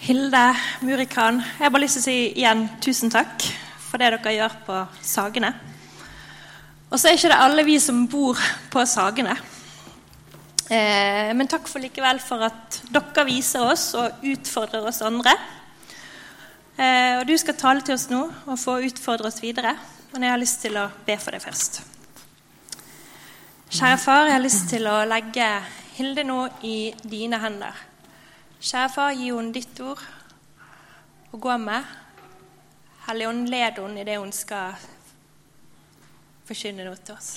Hilde Murikan. Jeg har bare lyst til å si igjen tusen takk for det dere gjør på Sagene. Og så er ikke det alle vi som bor på Sagene. Eh, men takk for likevel for at dere viser oss og utfordrer oss andre. Eh, og du skal tale til oss nå og få utfordre oss videre. Men jeg har lyst til å be for deg først. Kjære far, jeg har lyst til å legge Hilde nå i dine hender. Kjære far, gi henne ditt ord å gå med. Helligånd, led henne i det hun skal forkynne noe til oss.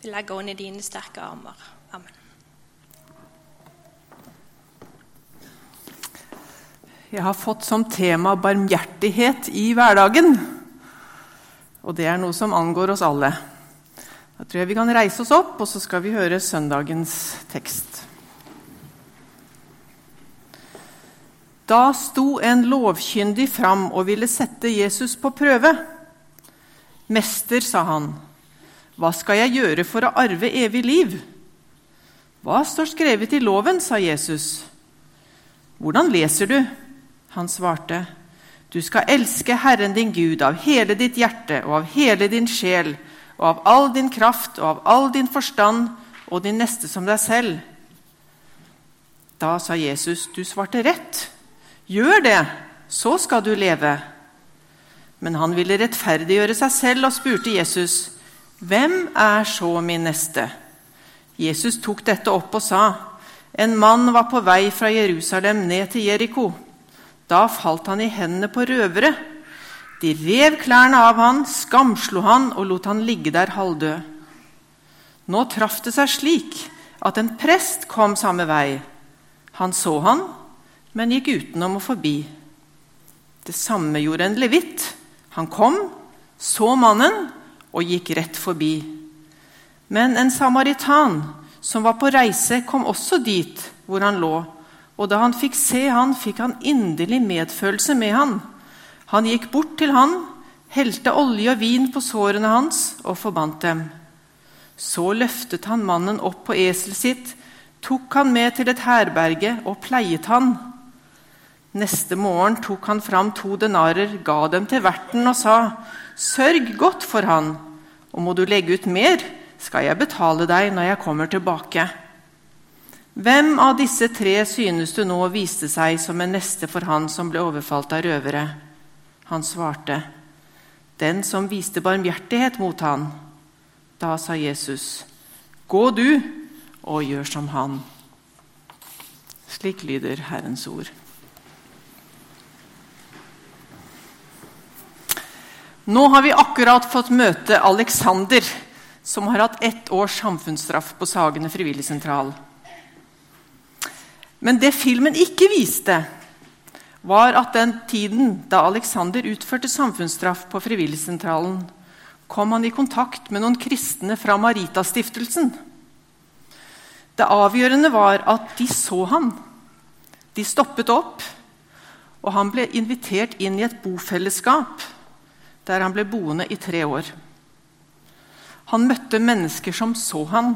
Vi legger henne i dine sterke armer. Amen. Jeg har fått som tema barmhjertighet i hverdagen. Og det er noe som angår oss alle. Da tror jeg vi kan reise oss opp, og så skal vi høre søndagens tekst. Da sto en lovkyndig fram og ville sette Jesus på prøve. Mester, sa han, hva skal jeg gjøre for å arve evig liv? Hva står skrevet i loven, sa Jesus. Hvordan leser du? Han svarte, du skal elske Herren din Gud av hele ditt hjerte og av hele din sjel og av all din kraft og av all din forstand og din neste som deg selv. Da sa Jesus, du svarte rett. Gjør det, så skal du leve. Men han ville rettferdiggjøre seg selv og spurte Jesus, hvem er så min neste? Jesus tok dette opp og sa, en mann var på vei fra Jerusalem ned til Jeriko. Da falt han i hendene på røvere de rev klærne av han, skamslo han og lot han ligge der halvdød. Nå traff det seg slik at en prest kom samme vei. Han så han, men gikk utenom og forbi. Det samme gjorde en levitt. Han kom, så mannen og gikk rett forbi. Men en samaritan som var på reise, kom også dit hvor han lå. Og da han fikk se han, fikk han inderlig medfølelse med han. Han gikk bort til han, helte olje og vin på sårene hans og forbandt dem. Så løftet han mannen opp på eselet sitt, tok han med til et herberge og pleiet han. Neste morgen tok han fram to denarer, ga dem til verten og sa:" Sørg godt for han, og må du legge ut mer, skal jeg betale deg når jeg kommer tilbake. Hvem av disse tre synes du nå viste seg som en neste for han som ble overfalt av røvere? Han svarte, 'Den som viste barmhjertighet mot han.' Da sa Jesus, 'Gå du og gjør som han.' Slik lyder Herrens ord. Nå har vi akkurat fått møte Alexander, som har hatt ett års samfunnsstraff på Sagene frivilligsentral. Men det filmen ikke viste, var at den tiden da Alexander utførte samfunnsstraff på Frivilligsentralen, kom han i kontakt med noen kristne fra Maritastiftelsen. Det avgjørende var at de så han. De stoppet opp, og han ble invitert inn i et bofellesskap der han ble boende i tre år. Han møtte mennesker som så han,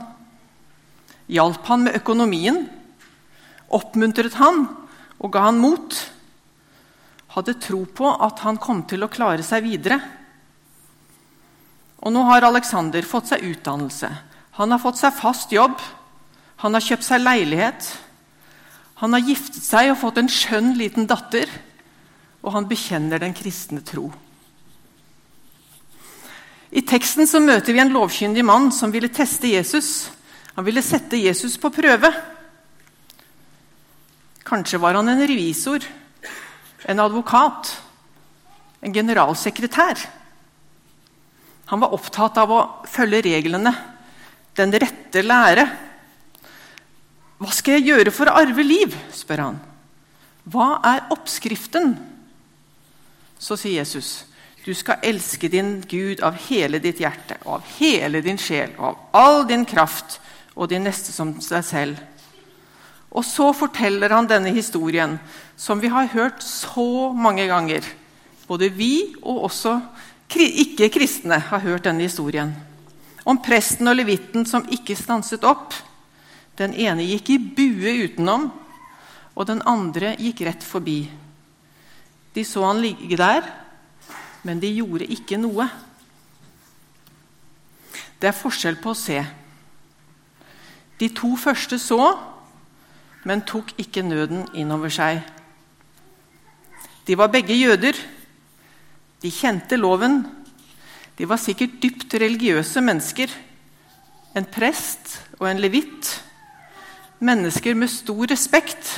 hjalp han med økonomien, oppmuntret han og ga han mot hadde tro på at han kom til å klare seg videre. Og nå har Alexander fått seg utdannelse. Han har fått seg fast jobb. Han har kjøpt seg leilighet. Han har giftet seg og fått en skjønn liten datter. Og han bekjenner den kristne tro. I teksten så møter vi en lovkyndig mann som ville teste Jesus. Han ville sette Jesus på prøve. Kanskje var han en revisor en advokat, en generalsekretær. Han var opptatt av å følge reglene, den rette lære. Hva skal jeg gjøre for å arve liv? spør han. Hva er oppskriften? Så sier Jesus, du skal elske din Gud av hele ditt hjerte og av hele din sjel og av all din kraft og din neste som deg selv. Og så forteller han denne historien, som vi har hørt så mange ganger. Både vi og også ikke-kristne har hørt denne historien. Om presten og levitten som ikke stanset opp. Den ene gikk i bue utenom. og den andre gikk rett forbi. De så han ligge der, men de gjorde ikke noe. Det er forskjell på å se. De to første så, men tok ikke nøden innover seg. De var begge jøder. De kjente loven. De var sikkert dypt religiøse mennesker. En prest og en levitt. Mennesker med stor respekt.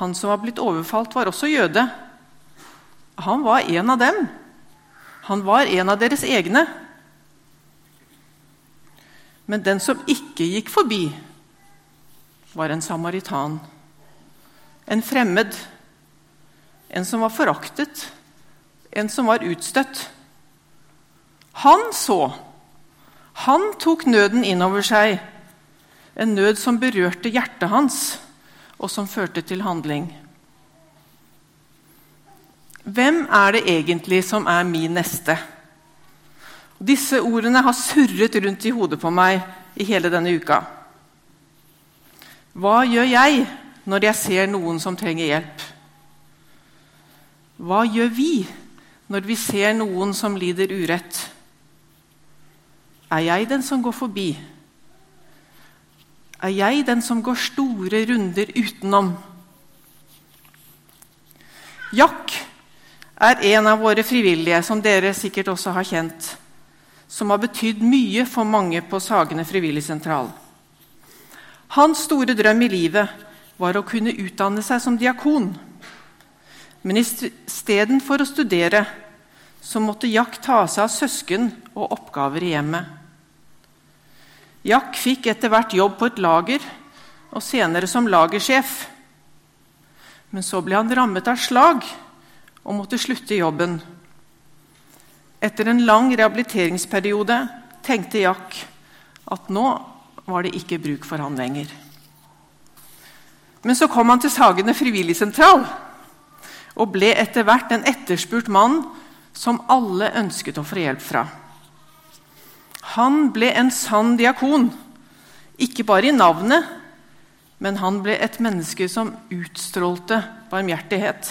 Han som var blitt overfalt, var også jøde. Han var en av dem. Han var en av deres egne. Men den som ikke gikk forbi, var en samaritan. En fremmed. En som var foraktet. En som var utstøtt. Han så. Han tok nøden innover seg. En nød som berørte hjertet hans, og som førte til handling. Hvem er det egentlig som er min neste? Disse ordene har surret rundt i hodet på meg i hele denne uka. Hva gjør jeg når jeg ser noen som trenger hjelp? Hva gjør vi når vi ser noen som lider urett? Er jeg den som går forbi? Er jeg den som går store runder utenom? Jack er en av våre frivillige, som dere sikkert også har kjent som har betydd mye for mange på Sagene frivilligsentral. Hans store drøm i livet var å kunne utdanne seg som diakon. Men istedenfor å studere så måtte Jack ta seg av søsken og oppgaver i hjemmet. Jack fikk etter hvert jobb på et lager, og senere som lagersjef. Men så ble han rammet av slag og måtte slutte i jobben. Etter en lang rehabiliteringsperiode tenkte Jack at nå var det ikke bruk for han lenger. Men så kom han til Sagene frivilligsentral og ble etter hvert en etterspurt mann som alle ønsket å få hjelp fra. Han ble en sann diakon, ikke bare i navnet, men han ble et menneske som utstrålte barmhjertighet.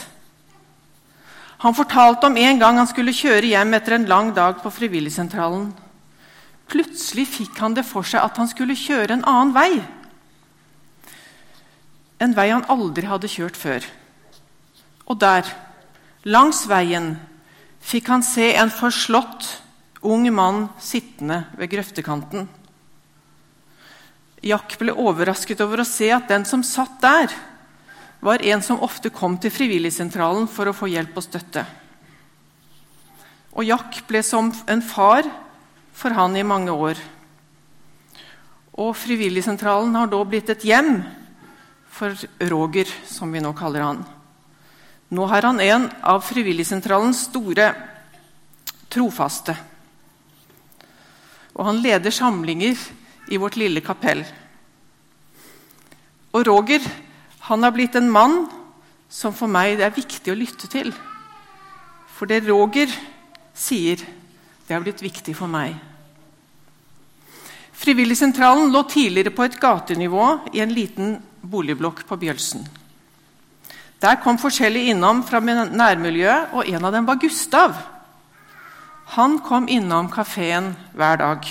Han fortalte om en gang han skulle kjøre hjem etter en lang dag på frivilligsentralen. Plutselig fikk han det for seg at han skulle kjøre en annen vei. En vei han aldri hadde kjørt før. Og der, langs veien, fikk han se en forslått ung mann sittende ved grøftekanten. Jack ble overrasket over å se at den som satt der, var en som ofte kom til Frivilligsentralen for å få hjelp og støtte. Og Jack ble som en far for han i mange år. Og Frivilligsentralen har da blitt et hjem for Roger, som vi nå kaller han. Nå er han en av Frivilligsentralens store trofaste. Og han leder samlinger i vårt lille kapell. Og Roger han har blitt en mann som for meg det er viktig å lytte til. For det Roger sier, det har blitt viktig for meg. Frivilligsentralen lå tidligere på et gatenivå i en liten boligblokk på Bjølsen. Der kom forskjellige innom fra nærmiljøet, og en av dem var Gustav. Han kom innom kafeen hver dag.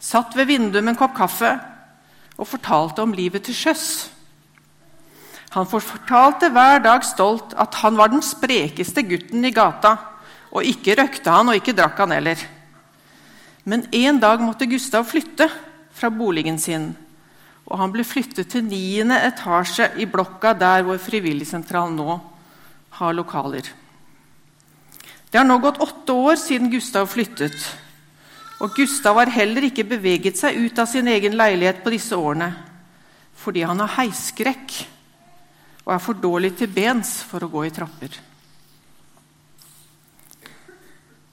Satt ved vinduet med en kopp kaffe og fortalte om livet til sjøs. Han fortalte hver dag stolt at han var den sprekeste gutten i gata. Og ikke røkte han, og ikke drakk han heller. Men en dag måtte Gustav flytte fra boligen sin. Og han ble flyttet til niende etasje i blokka der hvor Frivilligsentralen nå har lokaler. Det har nå gått åtte år siden Gustav flyttet. Og Gustav har heller ikke beveget seg ut av sin egen leilighet på disse årene fordi han har heisskrekk og er for dårlig til bens for å gå i trapper.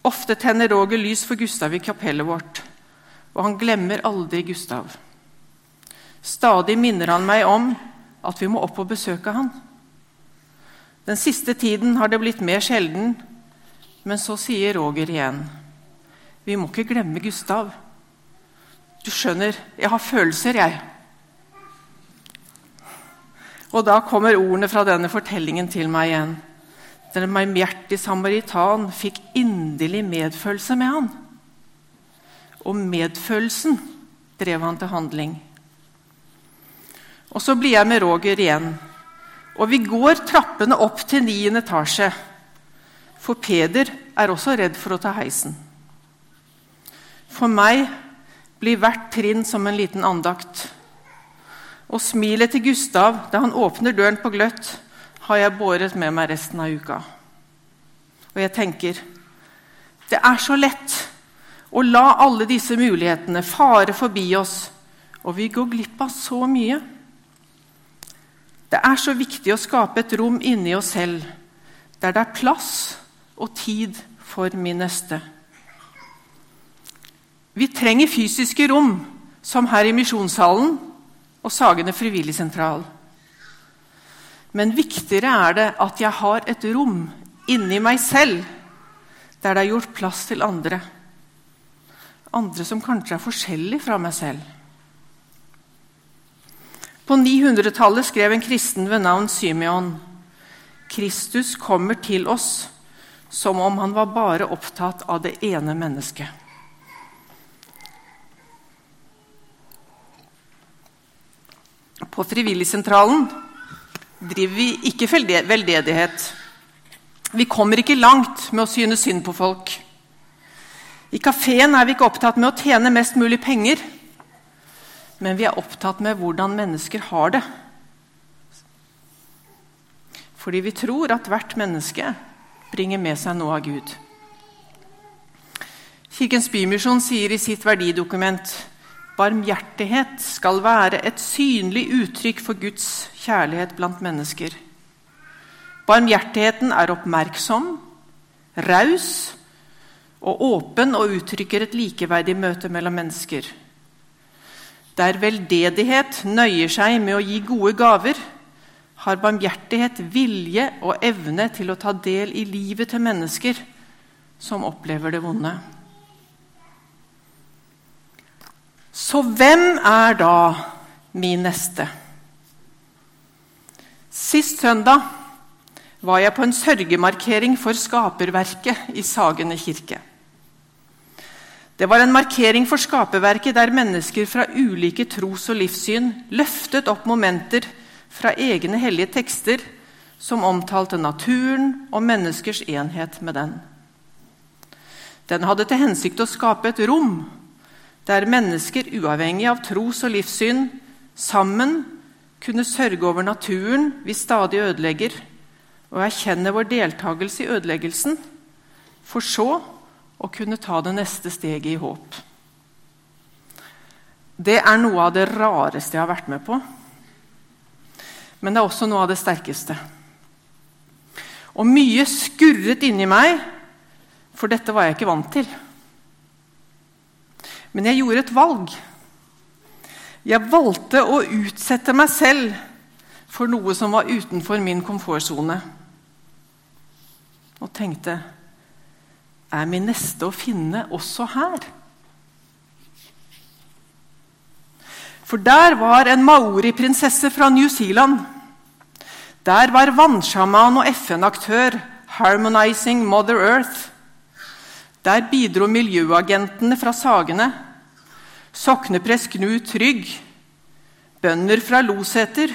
Ofte tenner Roger lys for Gustav i kapellet vårt, og han glemmer aldri Gustav. Stadig minner han meg om at vi må opp og besøke han. Den siste tiden har det blitt mer sjelden, men så sier Roger igjen Vi må ikke glemme Gustav. Du skjønner, jeg har følelser, jeg. Og da kommer ordene fra denne fortellingen til meg igjen. Den barmhjertige samaritan fikk inderlig medfølelse med han. Og medfølelsen drev han til handling. Og så blir jeg med Roger igjen. Og vi går trappene opp til niende etasje. For Peder er også redd for å ta heisen. For meg blir hvert trinn som en liten andakt. Og smilet til Gustav da han åpner døren på gløtt, har jeg båret med meg resten av uka. Og jeg tenker det er så lett å la alle disse mulighetene fare forbi oss, og vi går glipp av så mye. Det er så viktig å skape et rom inni oss selv der det er plass og tid for min neste. Vi trenger fysiske rom, som her i Misjonssalen og Sagene frivilligsentral. Men viktigere er det at jeg har et rom inni meg selv der det er gjort plass til andre. Andre som kanskje er forskjellige fra meg selv. På 900-tallet skrev en kristen ved navn Symeon Kristus kommer til oss som om han var bare opptatt av det ene mennesket. På Frivilligsentralen driver vi ikke veldedighet. Vi kommer ikke langt med å synes synd på folk. I kafeen er vi ikke opptatt med å tjene mest mulig penger, men vi er opptatt med hvordan mennesker har det. Fordi vi tror at hvert menneske bringer med seg noe av Gud. Kirkens Bymisjon sier i sitt verdidokument Barmhjertighet skal være et synlig uttrykk for Guds kjærlighet blant mennesker. Barmhjertigheten er oppmerksom, raus og åpen og uttrykker et likeverdig møte mellom mennesker. Der veldedighet nøyer seg med å gi gode gaver, har barmhjertighet vilje og evne til å ta del i livet til mennesker som opplever det vonde. Så hvem er da min neste? Sist søndag var jeg på en sørgemarkering for skaperverket i Sagene kirke. Det var en markering for skaperverket der mennesker fra ulike tros- og livssyn løftet opp momenter fra egne hellige tekster som omtalte naturen og menneskers enhet med den. Den hadde til hensikt å skape et rom der mennesker, uavhengig av tros- og livssyn, sammen kunne sørge over naturen vi stadig ødelegger, og erkjenne vår deltakelse i ødeleggelsen, for så å kunne ta det neste steget i håp. Det er noe av det rareste jeg har vært med på. Men det er også noe av det sterkeste. Og mye skurret inni meg, for dette var jeg ikke vant til. Men jeg gjorde et valg. Jeg valgte å utsette meg selv for noe som var utenfor min komfortsone. Og tenkte Er min neste å finne også her? For der var en maori-prinsesse fra New Zealand. Der var vannsjaman og FN-aktør Harmonizing Mother Earth. Der bidro miljøagentene fra Sagene sokneprest Knut Trygg, bønder fra Loseter,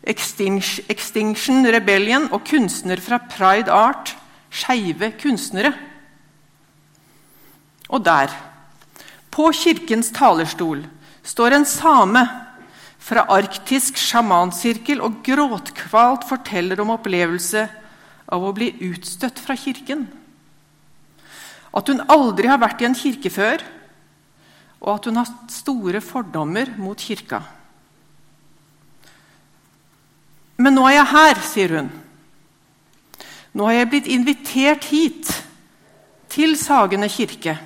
Extinction Rebellion og kunstner fra Pride Art, skeive kunstnere. Og der, på kirkens talerstol, står en same fra arktisk sjamansirkel og gråtkvalt forteller om opplevelse av å bli utstøtt fra kirken. At hun aldri har vært i en kirke før, og at hun har store fordommer mot kirka. Men nå er jeg her, sier hun. Nå har jeg blitt invitert hit, til Sagene kirke.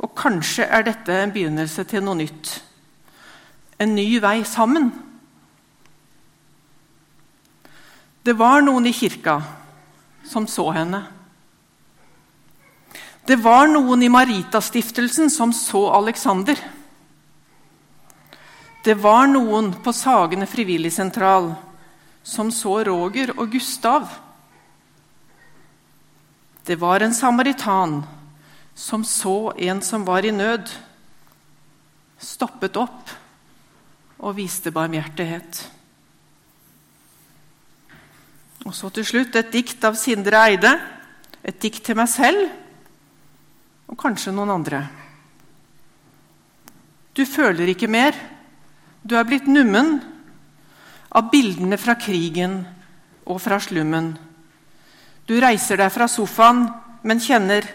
Og kanskje er dette en begynnelse til noe nytt. En ny vei sammen. Det var noen i kirka som så henne. Det var noen i Maritastiftelsen som så Alexander. Det var noen på Sagene frivilligsentral som så Roger og Gustav. Det var en samaritan som så en som var i nød, stoppet opp og viste barmhjertighet. Og så til slutt et dikt av Sindre Eide, et dikt til meg selv og kanskje noen andre. Du føler ikke mer. Du er blitt nummen av bildene fra krigen og fra slummen. Du reiser deg fra sofaen, men kjenner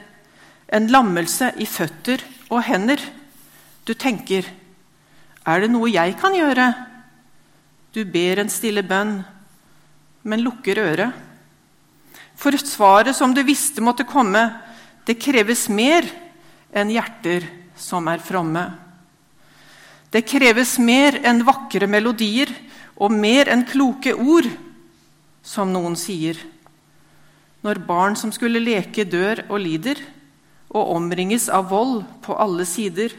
en lammelse i føtter og hender. Du tenker er det noe jeg kan gjøre? Du ber en stille bønn, men lukker øret. For svaret som du visste måtte komme, det kreves mer enn hjerter som er fromme. Det kreves mer enn vakre melodier og mer enn kloke ord, som noen sier. Når barn som skulle leke, dør og lider, og omringes av vold på alle sider.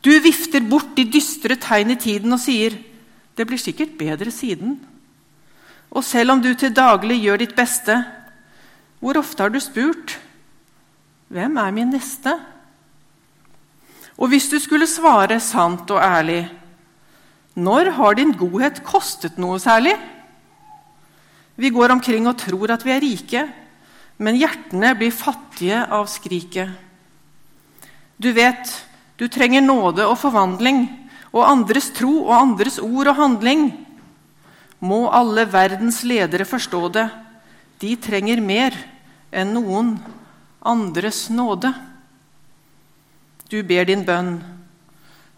Du vifter bort de dystre tegn i tiden og sier det blir sikkert bedre siden. Og selv om du til daglig gjør ditt beste, hvor ofte har du spurt hvem er min neste? Og hvis du skulle svare sant og ærlig, når har din godhet kostet noe særlig? Vi går omkring og tror at vi er rike, men hjertene blir fattige av skriket. Du vet, du trenger nåde og forvandling, og andres tro og andres ord og handling. Må alle verdens ledere forstå det, de trenger mer enn noen andres nåde. Du ber din bønn.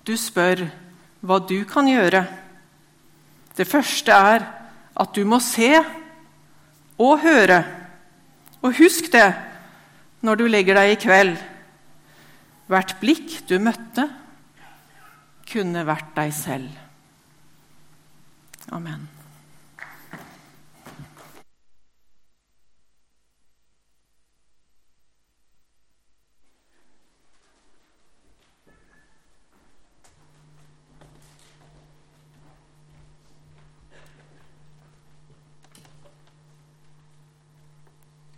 Du spør hva du kan gjøre. Det første er at du må se og høre. Og husk det når du legger deg i kveld. Hvert blikk du møtte, kunne vært deg selv. Amen.